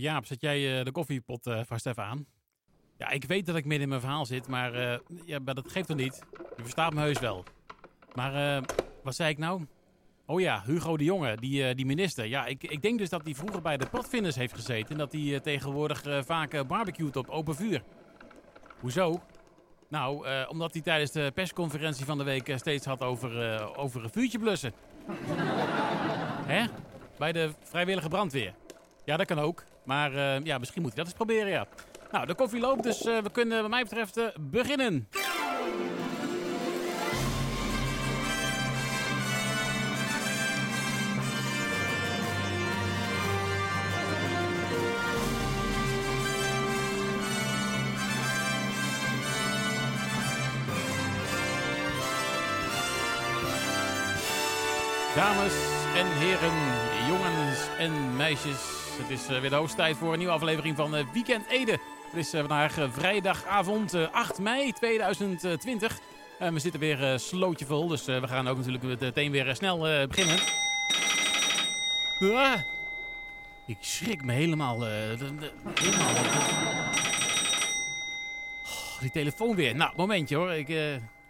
Jaap, zet jij eh, de koffiepot eh, vast even aan? Ja, ik weet dat ik midden in mijn verhaal zit, maar, eh, ja, dat geeft toch niet? Je verstaat me heus wel. Maar wat zei ik nou? Oh ja, Hugo de Jonge, die, die minister. Ja, ik, ik denk dus dat hij vroeger bij de padvinders heeft gezeten... en dat hij tegenwoordig vaak barbecuet op open vuur. Hoezo? Nou, omdat hij tijdens de persconferentie van de week steeds had over, over een vuurtje blussen. Hè? Bij de vrijwillige brandweer. Ja, dat kan ook. Maar eh, ja, misschien moet hij dat eens proberen, ja. Nou, de koffie loopt, dus eh, we kunnen wat mij betreft eh, beginnen. Dames en heren, jongens en meisjes. Het is eh, weer de hoogste voor een nieuwe aflevering van eh, Weekend Ede. Het is eh, vandaag vrijdagavond eh, 8 mei 2020. Eh, we zitten weer slootje vol, dus we gaan ook natuurlijk meteen weer snel beginnen. Ah, ik schrik me helemaal. Oh, die telefoon weer. Nou, momentje hoor. Ik,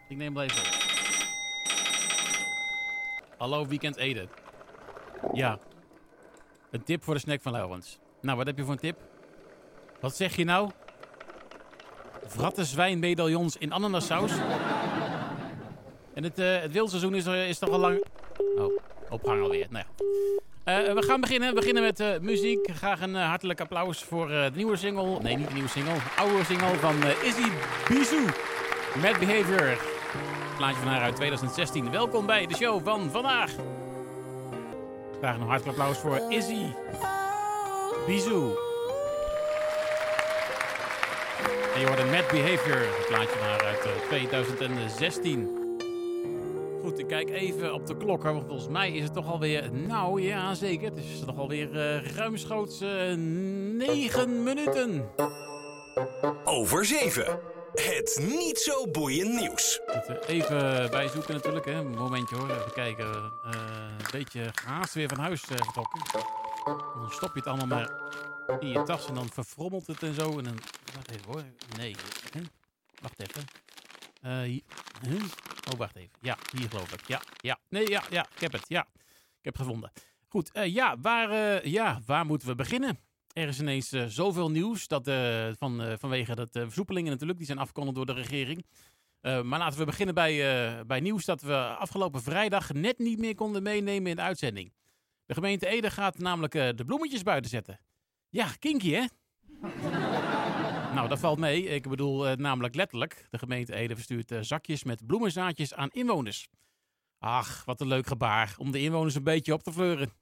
ik neem hem even. Hallo, Weekend Ede. Ja. Een tip voor de snack van Laurens. Nou, wat heb je voor een tip? Wat zeg je nou? Vratte zwijnmedaillons in ananassaus? en het, eh het is, er, is toch al lang... Oh, opgang alweer. Nou ja. Eh, we gaan beginnen. Beginnen met eh, muziek. Graag een eh, hartelijk applaus voor eh, de nieuwe single. Nee, niet de nieuwe single. Oude single van eh, Izzy Bizou. Mad Behavior. Plaatje van haar uit 2016. Welkom bij de show van vandaag. Graag een hartelijk applaus voor Izzy Bizou. En je hoort een Mad Behavior. Een plaatje van haar uit eh, 2016. Goed, ik kijk even op de klok. volgens mij is het toch alweer... Nou, ja, zeker. Het is toch alweer uh, ruimschoots uh, 9 minuten. Over 7. Het niet zo boeiend nieuws. Moeten even bijzoeken natuurlijk. Hè. Een momentje hoor. Even kijken. Uh, een beetje haast weer van huis uh, getrokken. Dan stop je het allemaal maar in je tas en dan verfrommelt het en zo. En dan... Wacht even hoor. Nee. Wacht even. Oh, wacht even. Ja, hier geloof ik. Ja, ja. Nee, ja, ja. Ik heb het. Ja. Ik heb het gevonden. Goed. Ja, waar, ja, waar moeten we beginnen? Er is ineens uh, zoveel nieuws dat, uh, van, vanwege dat versoepelingen natuurlijk, die zijn afgekondigd door de regering. Maar laten we beginnen bij, bij nieuws dat we afgelopen vrijdag net niet meer konden meenemen in de uitzending. De gemeente Ede gaat namelijk de bloemetjes buiten zetten. Ja, kinky hè? nou, dat valt mee. Ik bedoel namelijk letterlijk. De gemeente Ede verstuurt zakjes met bloemenzaadjes aan inwoners. Ach, wat een leuk gebaar om de inwoners een beetje op te fleuren.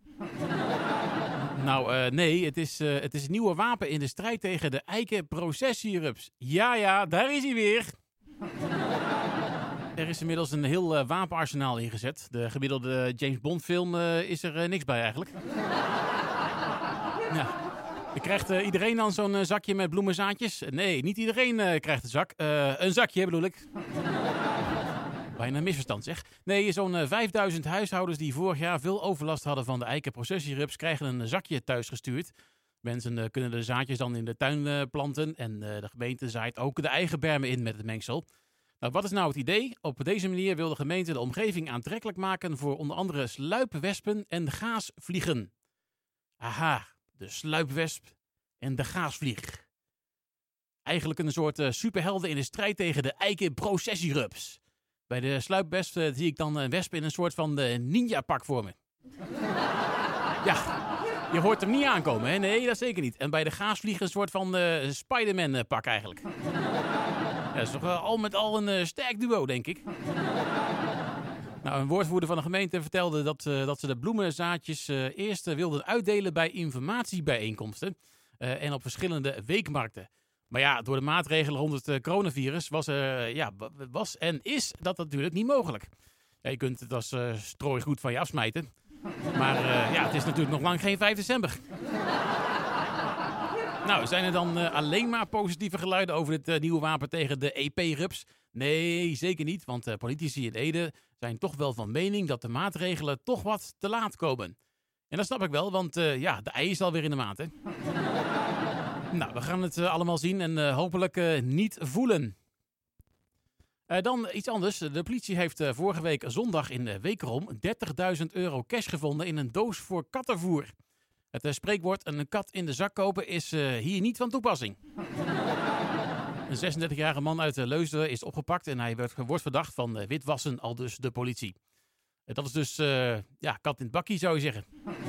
Nou, uh, nee, het is, het is een nieuwe wapen in de strijd tegen de eikenprocessierups. Ja, ja, daar is hij weer. Er is inmiddels een heel uh, wapenarsenaal ingezet. De gemiddelde James Bond film uh, is er uh, niks bij eigenlijk. ja. Je krijgt iedereen dan zo'n zakje met bloemenzaadjes? Nee, niet iedereen krijgt een zak. een zakje bedoel ik. Bijna misverstand zeg. Nee, zo'n 5000 huishoudens die vorig jaar veel overlast hadden van de eikenprocessierups... krijgen een zakje thuis gestuurd. Mensen kunnen de zaadjes dan in de tuin planten. En de gemeente zaait ook de eigen bermen in met het mengsel. Nou, wat is nou het idee? Op deze manier wil de gemeente de omgeving aantrekkelijk maken voor onder andere sluipwespen en gaasvliegen. Aha, de sluipwesp en de gaasvlieg. Eigenlijk een soort superhelden in de strijd tegen de eikenprocessierups. Bij de sluipwesp uh, zie ik dan een wesp in een soort van uh, ninja-pak voor me. ja, je hoort hem niet aankomen, hè? Nee, dat zeker niet. En bij de gaasvlieg een soort van Spider-Man-pak eigenlijk. Ja, dat is toch uh, al met al een uh, sterk duo, denk ik. nou, een woordvoerder van de gemeente vertelde dat, uh, dat ze de bloemenzaadjes eerst wilden uitdelen bij informatiebijeenkomsten en op verschillende weekmarkten. Maar ja, door de maatregelen rond het coronavirus was, ja, was en is dat natuurlijk niet mogelijk. Ja, je kunt het als strooigoed van je afsmijten. Maar ja, het is natuurlijk nog lang geen 5 december. Nou, zijn er dan uh, alleen maar positieve geluiden over dit uh, nieuwe wapen tegen de EP-rups? Nee, zeker niet, want uh, politici in Ede zijn toch wel van mening dat de maatregelen toch wat te laat komen. En dat snap ik wel, want ja, de ei is alweer in de hè? Nou, we gaan het eh, allemaal zien en eh, hopelijk eh, niet voelen. Dan iets anders. De politie heeft vorige week zondag in uh, Wekerom 30.000 euro cash gevonden in een doos voor kattenvoer. Het spreekwoord een kat in de zak kopen is hier niet van toepassing. Een 36-jarige man uit Leusden is opgepakt en hij werd, wordt verdacht van witwassen, al dus de politie. Dat is dus, ja, kat in het bakkie zou je zeggen.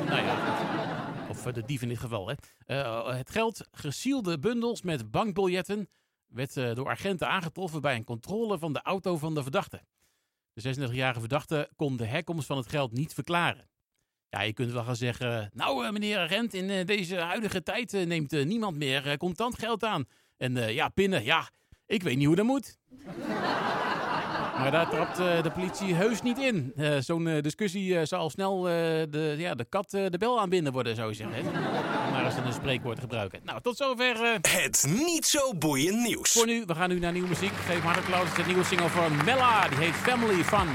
nou. Of eh, de dief in dit geval. Hè. Eh, het geld, gesielde bundels met bankbiljetten, werd eh, door agenten aangetroffen bij een controle van de auto van de verdachte. De 36-jarige verdachte kon de herkomst van het geld niet verklaren. Ja, je kunt wel gaan zeggen, nou meneer agent, in deze huidige tijd neemt niemand meer contant geld aan. En ja, pinnen, ja, ik weet niet hoe dat moet. Maar daar trapt eh, de politie heus niet in. Eh, Zo'n eh, discussie zal snel eh, de, ja, de kat de bel aanbinden worden, zou je zeggen. Maar eens een spreekwoord gebruiken. Nou, tot zover Het niet zo boeiend nieuws. voor nu. We gaan nu naar nieuwe muziek. Geef hartelijk applaus. Het nieuwe single van Mella. Die heet Family Fun.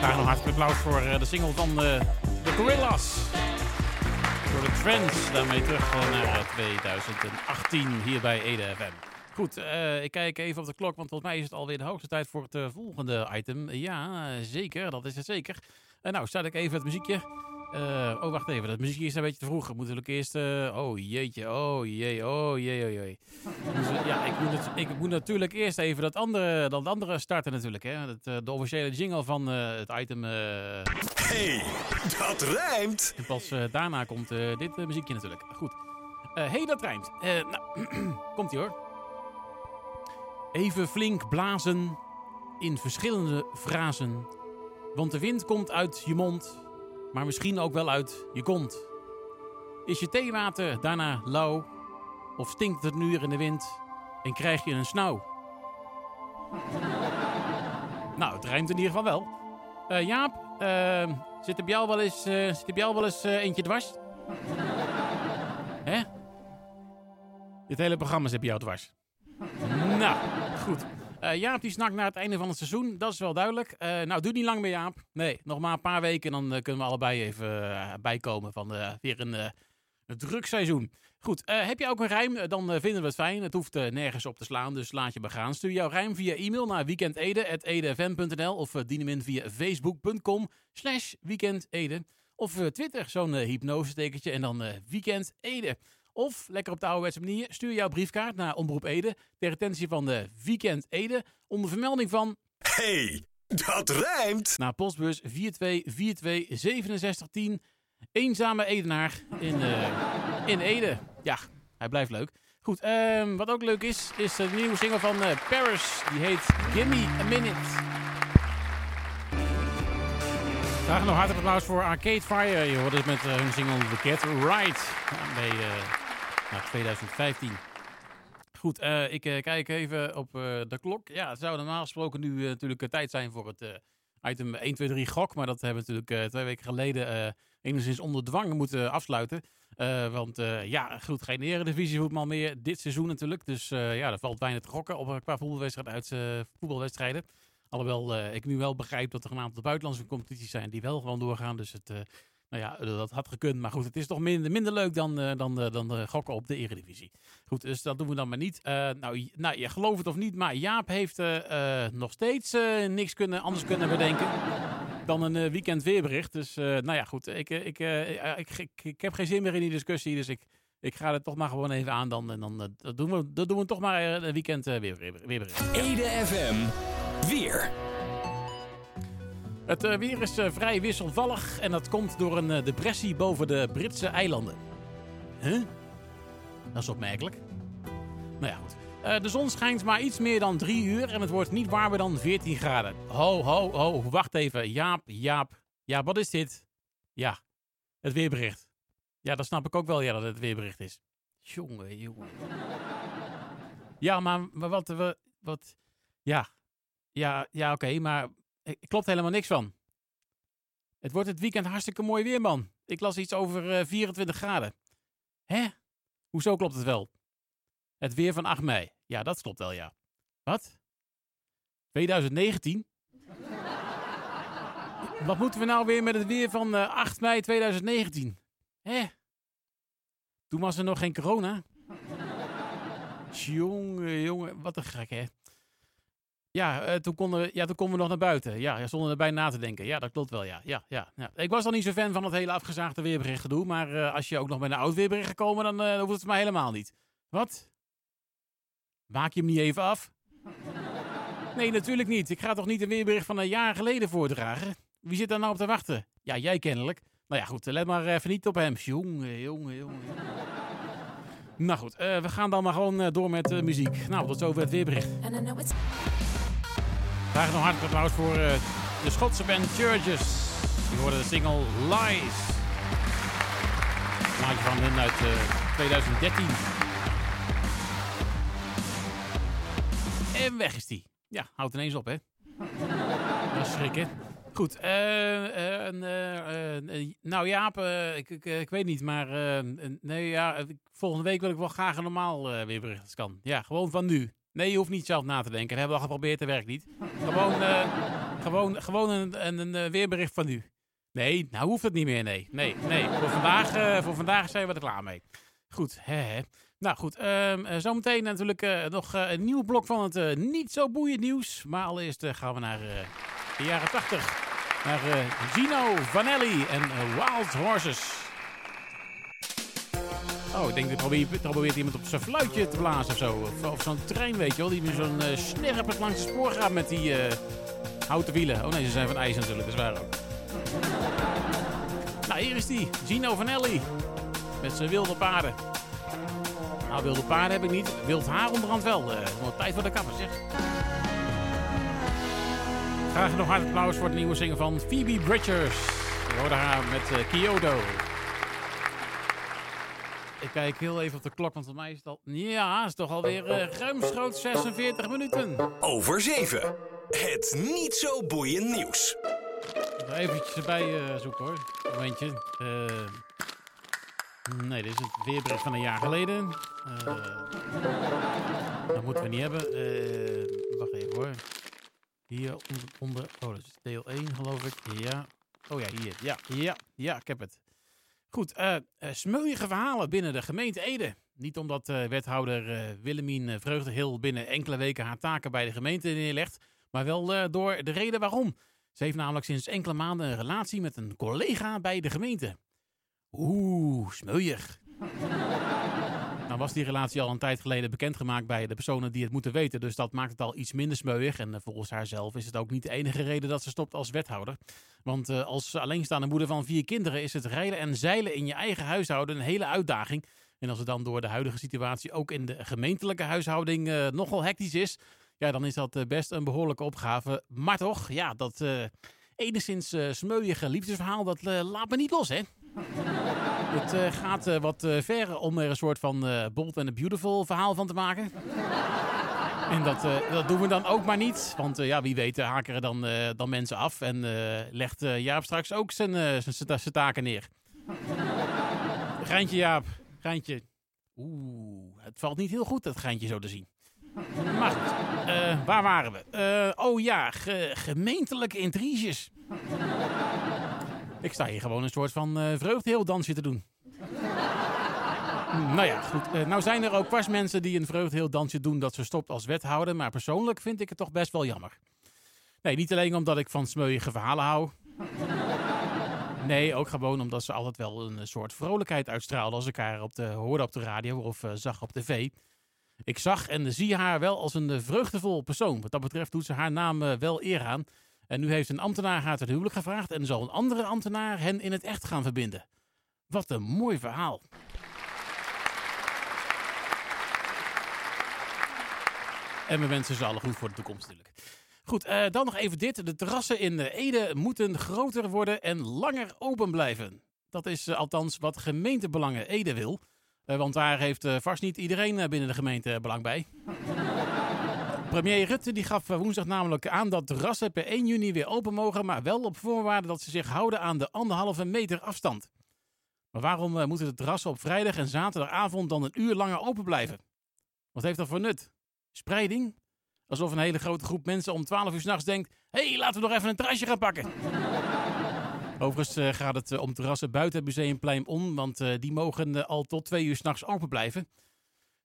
Graag nog hartelijk applaus voor de single van The Gorillas. Voor de Trends. Daarmee terug naar eh, 2018 hier bij Ede FM. Goed, eh, ik kijk even op de klok, want volgens mij is het alweer de hoogste tijd voor het eh, volgende item. Ja, eh, zeker, dat is het zeker. Eh, nou, start ik even het muziekje. Oh, wacht even, dat muziekje is een beetje te vroeg. Moet natuurlijk eerst... oh, jeetje, oh, jee, oh, jee, oh, jee. Dus, ja, ik moet, het- ik moet natuurlijk eerst even dat andere, dat andere starten natuurlijk. Hè. De officiële jingle van het item. Hey, dat rijmt. en pas daarna komt dit muziekje natuurlijk. Goed. Hey, dat rijmt. Nou, komt ie hoor. Even flink blazen in verschillende frazen. Want de wind komt uit je mond, maar misschien ook wel uit je kont. Is je theewater daarna lauw? Of stinkt het nu in de wind en krijg je een snauw? nou, het rijmt in ieder geval wel. Eh, Jaap, eh, zit er bij jou wel eens, eh, zit er bij jou wel eens eentje dwars? Hè? Dit hele programma zit bij jou dwars. Nou, goed. Eh, Jaap die snakt naar het einde van het seizoen, dat is wel duidelijk. Eh, nou, doe niet lang meer Jaap. Nee, nog maar een paar weken en dan eh, kunnen we allebei even bijkomen van weer een, een druk seizoen. Goed, heb je ook een rijm? Dan vinden we het fijn. Het hoeft nergens op te slaan, dus laat je begaan. Stuur jouw rijm via e-mail naar weekendede.edfm.nl of eh, dien hem in via facebook.com slash weekendede. Of Twitter, zo'n hypnose-tekentje en dan eh weekendede. Of, lekker op de ouderwetse manier, stuur jouw briefkaart naar Omroep Ede ter attentie van de Weekend Ede onder vermelding van Hey, dat rijmt. naar postbus 42426710 Eenzame Edenaar in, eh, in Ede. Ja, hij blijft leuk. Goed, ehm, wat ook leuk is, is de nieuwe single van eh, Paris. Die heet Gimme a Minute. Graag nog hartelijk applaus voor Arcade Fire. Je hoort het met eh, hun single The Get Right bij nou, 2015. Goed, eh, ik eh, kijk even op eh, de klok. Ja, het zou normaal gesproken nu natuurlijk tijd zijn voor het item 1, 2, 3 gok. Maar dat hebben we natuurlijk twee weken geleden enigszins onder dwang moeten afsluiten. Want ja, goed, geen eredivisievoetbal meer dit seizoen natuurlijk. Dus ja, er valt weinig te gokken op, qua voetbalwedstrijden uit voetbalwedstrijden. Alhoewel ik nu wel begrijp dat er een aantal buitenlandse competities zijn die wel gewoon doorgaan. Dus het, nou ja, dat had gekund. Maar goed, het is toch minder, minder leuk dan, eh, dan, eh, dan eh, gokken op de eredivisie. Goed, dus dat doen we dan maar niet. Nou, nou, je gelooft het of niet, maar Jaap heeft nog steeds niks kunnen, anders kunnen bedenken dan een weekend weerbericht. Dus nou ja, goed. Ik, ik, ik, ik, ik heb geen zin meer in die discussie, dus ik, ik ga het toch maar gewoon even aan dan. En dan dat doen, we, dat doen we toch maar een weekend eh, weer, weerbericht. Ede FM. Weer. Het eh, weer is eh, vrij wisselvallig en dat komt door een eh, depressie boven de Britse eilanden. Huh? Dat is opmerkelijk. Nou ja, goed. De zon schijnt maar iets meer dan drie uur en het wordt niet warmer dan 14 graden. Ho, ho, ho, wacht even. Jaap, Jaap. Ja, wat is dit? Ja, het weerbericht. Ja, dat snap ik ook wel, ja, dat het weerbericht is. Jongen, jongen. Ja, maar, maar wat, wat, wat... Ja, ja, ja oké, maar er klopt helemaal niks van. Het wordt het weekend hartstikke mooi weer, man. Ik las iets over eh, 24 graden. Hè? Hoezo klopt het wel? Het weer van 8 mei. Ja, dat klopt wel, ja. Wat? 2019? Wat moeten we nou weer met het weer van eh, 8 mei 2019? Hè? Toen was er nog geen corona. Jongen, jongen, wat een gek, hè? Ja, eh, toen, konden ja, toen konden we nog naar buiten. Ja, ja, zonder erbij na te denken. Ja, dat klopt wel, ja. ja, ja, ja. Ik was al niet zo fan van het hele afgezaagde weerbericht gedoe. Maar eh, als je ook nog met een oud weerbericht gekomen, dan eh, hoeft het maar helemaal niet. Wat? Maak je hem niet even af? Nee, natuurlijk niet. Ik ga toch niet een weerbericht van een jaar geleden voordragen? Wie zit daar nou op te wachten? Ja, jij kennelijk. Nou ja, goed, let maar even niet op hem. Jongen, jongen, jongen. Nou goed, we gaan dan maar gewoon door met muziek. Nou, tot zover het weerbericht. Graag nog hartelijk applaus voor de Schotse band Churches. Die hoorden de single Lies. Maatje van hen uit 2013. En weg is die. Ja, houdt ineens op, hè? Dat is schrikken. Goed, uh, uh, nou Jaap, ik, weet niet, maar nee, ja, volgende week wil ik wel graag een normaal weerbericht als kan. Ja, gewoon van nu. Nee, je hoeft niet zelf na te denken. Dat hebben we al geprobeerd, dat werkt niet. Gewoon, gewoon, gewoon een, een, een, weerbericht van nu. Nee, nou hoeft het niet meer, nee. Nee, nee. Voor vandaag, voor vandaag zijn we er klaar mee. Goed, hè. Nou goed, um, zometeen natuurlijk nog een nieuw blok van het niet zo boeiend nieuws. Maar allereerst gaan we naar de jaren 80. Naar Gino Vanelli en Wild Horses. Oh, ik denk dat probeert, probeert iemand op zijn fluitje te blazen of zo. Of, zo'n trein, weet je wel, die met zo'n uh, langs de spoor gaat met die houten wielen. Oh nee, ze zijn van ijs natuurlijk, dat is waar ook. nou, hier is die, Gino Vanelli. Met zijn wilde paarden. Nou, wilde paarden heb ik niet. Wild haar onderhand wel. Uh, tijd voor de kapper, zeg. Graag nog hartelijk applaus voor het nieuwe zingen van Phoebe Bridgers. We hoorden haar met Kyoto. Ik kijk heel even op de klok, want voor mij is het al... Ja, het is toch alweer uh, ruimschoots 46 minuten. Over 7. Het niet zo boeiend nieuws. Even erbij uh, zoeken hoor. Momentje. Uh, Nee, dit is het weerbericht van een jaar geleden. Dat moeten we niet hebben. Wacht even hoor. Hier onder, onder, Oh, dat is deel 1 geloof ik. Ja. Oh ja, hier. Ja, ja, ja, ik heb het. Goed, uh, verhalen binnen de gemeente Ede. Niet omdat wethouder Willemien Vreugdehil binnen enkele weken haar taken bij de gemeente neerlegt. Maar wel door de reden waarom. Ze heeft namelijk sinds enkele maanden een relatie met een collega bij de gemeente. Oeh, smeuig. Nou was die relatie al een tijd geleden bekendgemaakt bij de personen die het moeten weten. Dus dat maakt het al iets minder smeuig. En uh, volgens haar zelf is het ook niet de enige reden dat ze stopt als wethouder. Want uh, als alleenstaande moeder van vier kinderen is het rijden en zeilen in je eigen huishouden een hele uitdaging. En als het dan door de huidige situatie ook in de gemeentelijke huishouding uh, nogal hectisch is, ja, dan is dat best een behoorlijke opgave. Maar toch, ja, dat enigszins smeuïge liefdesverhaal, dat laat me niet los, hè? Het uh, gaat uh, wat uh, ver om er een soort van Bold and a Beautiful verhaal van te maken. en dat, dat doen we dan ook maar niet. Want ja, wie weet haken er dan, dan mensen af. En legt Jaap straks ook zijn, zijn taken neer. Geintje Jaap, geintje. Oeh, het valt niet heel goed dat geintje zo te zien. Maar goed, waar waren we? oh ja, ge gemeentelijke intriges. Ik sta hier gewoon een soort van uh, vreugdeheeldansje te doen. nou ja, goed. Uh, nou zijn er ook pas mensen die een vreugdeheeldansje doen dat ze stopt als wethouder. Maar persoonlijk vind ik het toch best wel jammer. Nee, niet alleen omdat ik van smeuïge verhalen hou. Nee, ook gewoon omdat ze altijd wel een soort vrolijkheid uitstraalde als ik haar op de, hoorde op de radio of uh, zag op tv. Ik zag en zie haar wel als een vreugdevol persoon. Wat dat betreft doet ze haar naam wel eer aan. En nu heeft een ambtenaar haar ten huwelijk gevraagd en zal een andere ambtenaar hen in het echt gaan verbinden. Wat een mooi verhaal. En we wensen ze alle goed voor de toekomst natuurlijk. Goed, uh, dan nog even dit. De terrassen in Ede moeten groter worden en langer open blijven. Dat is uh, althans wat gemeentebelangen Ede wil. Uh, want daar heeft vast niet iedereen binnen de gemeente belang bij. Premier Rutte die gaf woensdag namelijk aan dat terrassen per 1 juni weer open mogen, maar wel op voorwaarde dat ze zich houden aan de anderhalve meter afstand. Maar waarom uh, moeten de terrassen op vrijdag en zaterdagavond dan een uur langer open blijven? Wat heeft dat voor nut? Spreiding? Alsof een hele grote groep mensen om 12 uur s'nachts denkt: hé, hey, laten we nog even een terrasje gaan pakken. Overigens eh, gaat het eh, om terrassen buiten het Museumplein om, want eh, die mogen eh, al tot twee uur s'nachts open blijven.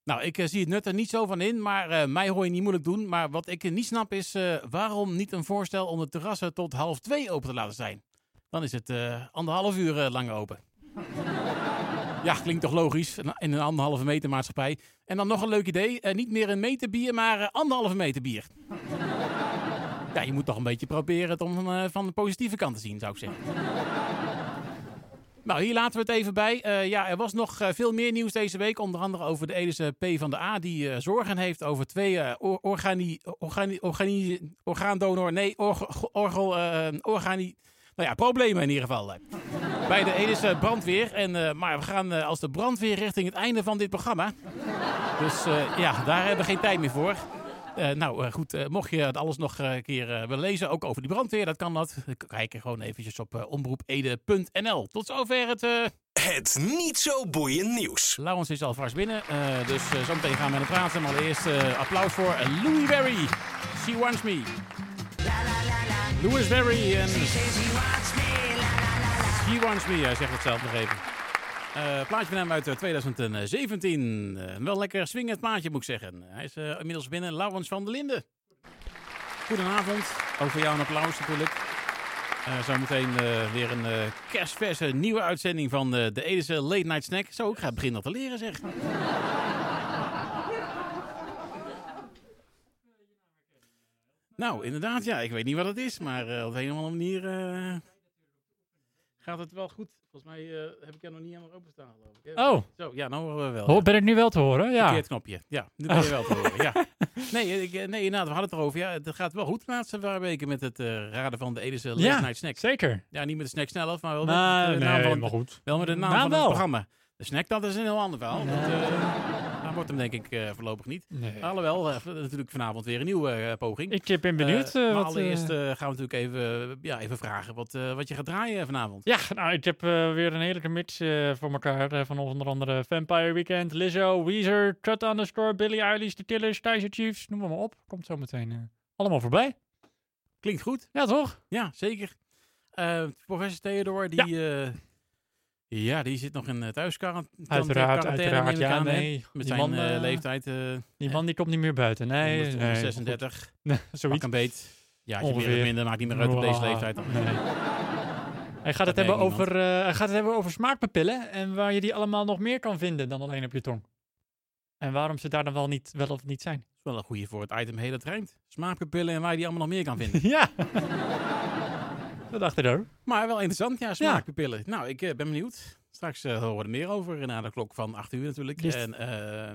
Nou, ik eh, zie het nut er niet zo van in, maar eh, mij hoor je niet moeilijk doen. Maar wat ik eh, niet snap is, waarom niet een voorstel om de terrassen tot half twee open te laten zijn? Dan is het anderhalf uur lang open. Ja, klinkt toch logisch, in een anderhalve meter maatschappij. En dan nog een leuk idee, niet meer een meter bier, maar eh, anderhalve meter bier. Ja, je moet toch een beetje proberen het om van de positieve kant te zien, zou ik zeggen. Nou, hier laten we het even bij. Eh, ja, er was nog eh, veel meer nieuws deze week. Onder andere over de Edische P van de A. Die eh, zorgen heeft over twee or- organi, organi, organi, orgaandonor. Nee, org, orgel, organi. Nou ja, problemen in ieder geval. bij de Edische brandweer. En, maar we gaan als de brandweer richting het einde van dit programma. Dus ja, daar hebben we geen tijd meer voor. Eh, nou eh, goed, eh, mocht je het alles nog een keer eh, willen lezen, ook over die brandweer, dat kan dat. Kijk er gewoon eventjes op omroepede.nl. Tot zover het... eh Het niet zo boeiend nieuws. Laurens is alvast binnen, eh, dus zometeen gaan we met hem praten. Maar eerst eh, applaus voor Louis Berry. She Wants Me. Louis Berry en She Wants Me. Hij zegt het zelf nog even. Eh, plaatje van hem uit eh, 2017. Eh, een wel lekker swingend plaatje, moet ik zeggen. Hij is eh, inmiddels binnen. Laurens van der Linden. Goedenavond. Ook voor jou een applaus natuurlijk. Eh zometeen eh, weer een eh, kerstverse nieuwe uitzending van eh, de Edische Late Night Snack. Zo, ik ga beginnen al te leren zeg. nou, inderdaad, ja. Ik weet niet wat het is, maar eh, op een of andere manier eh, gaat het wel goed. Volgens mij eh, heb ik jou nog niet helemaal openstaan, geloof ik. hè? Oh, Zo, ja, nou horen we wel. hoor, ja. ben ik nu wel te horen? Ja. Verkeerd knopje. Ja, nu ben je wel te horen. Ja. Nee, ik, eh, nee, inderdaad, we hadden het erover. Ja, het gaat wel goed de laatste paar weken met het eh, raden van de Edische Late Ja, Night Snack. Zeker. Ja, niet met de snack zelf, maar wel met de naam nee, van, maar goed. wel met de naam Naam van het wel. programma. De snack, dat is een heel ander verhaal. Eh, wordt hem denk ik eh, voorlopig niet. Nee. Alhoewel, eh, natuurlijk vanavond weer een nieuwe eh, poging. Ik ben benieuwd. Maar wat, allereerst gaan we natuurlijk even, ja, even vragen wat, wat je gaat draaien vanavond. Ja, nou, ik heb weer een heerlijke mix voor elkaar. van onder andere Vampire Weekend, Lizzo, Weezer, Trut Underscore, Billie Eilish, The Killers, Kaiser Chiefs. Noem maar, op. Komt zo meteen allemaal voorbij. Klinkt goed. Ja, toch? Ja, zeker. Professor Theodor, die, ja. Ja, die zit nog in uh, thuisquarantaine. Uiteraard, uiteraard. Ja, aan, nee. Met die zijn man, eh, eh, leeftijd. eh Die man die komt niet meer buiten. Nee, nee, nee. 36. Nee, Pak zoiets. een beet. Ja, je meer of minder maakt niet meer uit op deze leeftijd. Dan. Nee. Hij gaat, het hebben over, eh, hij gaat het hebben over smaakpapillen en waar je die allemaal nog meer kan vinden dan alleen op je tong. En waarom ze daar dan wel, niet, wel of niet zijn. Dat is wel een goede voor het item heel het rijmt. Smaakpapillen en waar je die allemaal nog meer kan vinden. ja. Dat dacht ik ook. maar wel interessant, ja, smaakpapillen. Nou, ik eh, ben benieuwd. Straks eh, horen we er meer over na de klok van 8 uur natuurlijk. En eh,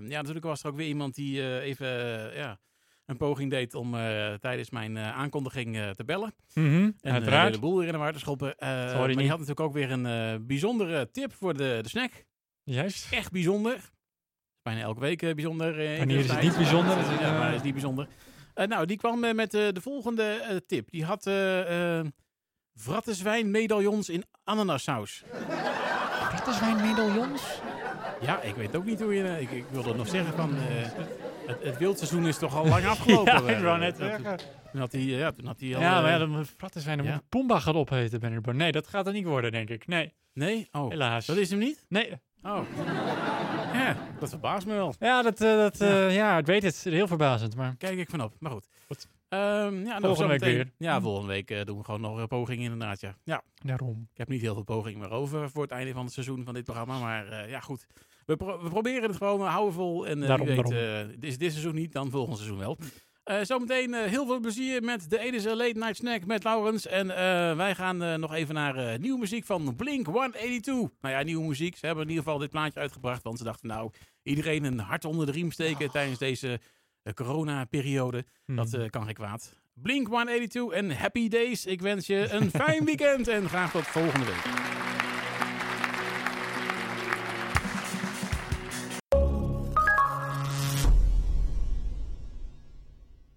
ja, natuurlijk was er ook weer iemand die eh, even eh, ja, een poging deed om eh, tijdens mijn eh, aankondiging eh, te bellen. Mhm, En eh, Uiteraard. de boel weer in de war te schoppen. Eh, maar die niet. had natuurlijk ook weer een eh, bijzondere tip voor de, de snack. Juist. Echt bijzonder. Bijna elke week eh, bijzonder. eh, Wanneer is het niet bijzonder? Ja, eh, maar is niet bijzonder. Eh, nou, die kwam eh, met eh, de volgende eh, tip. Die had eh eh vrattenzwijn medaillons in ananassaus. Rattenzwijn medaillons? Ja, ik weet ook niet hoe je... eh, ik, ik wilde nog zeggen van... eh, het, het wildseizoen is toch al lang afgelopen. ja, ik eh, wou net dat- zeggen. Toen had hij, ja, toen had hij al... Ja, maar ja, dan moet Rattenzwijn, dan ja. moet Pumba gaan opheten. Nee, dat gaat er niet worden, denk ik. Nee, Nee? Oh, helaas. dat is hem niet? Nee, Oh. Ja, dat verbaast me wel. ja, dat, eh, dat, eh, ja, ik weet het. Heel verbazend, maar... Kijk ik vanop. Maar goed. Goed. Ehm, ja, nou, Volgende week weer. Ja, volgende week eh, doen we gewoon nog een poging inderdaad. Ja. ja, Daarom. ik heb niet heel veel pogingen meer over voor het einde van het seizoen van dit programma. Maar eh, ja, goed. We, pro- we proberen het gewoon, we houden vol. En eh Daarom, wie weet, daarom. eh, dit, seizoen niet, dan volgend seizoen wel. Eh, zometeen eh, heel veel plezier met de Edische Late Night Snack met Laurens. En eh, wij gaan eh, nog even naar eh, nieuwe muziek van Blink 182. Nou ja, nieuwe muziek. Ze hebben in ieder geval dit plaatje uitgebracht. Want ze dachten, nou, iedereen een hart onder de riem steken tijdens deze corona-periode. Dat Hmm. eh, kan geen kwaad. Blink 182 en Happy Days. Ik wens je een fijn weekend en graag tot volgende week.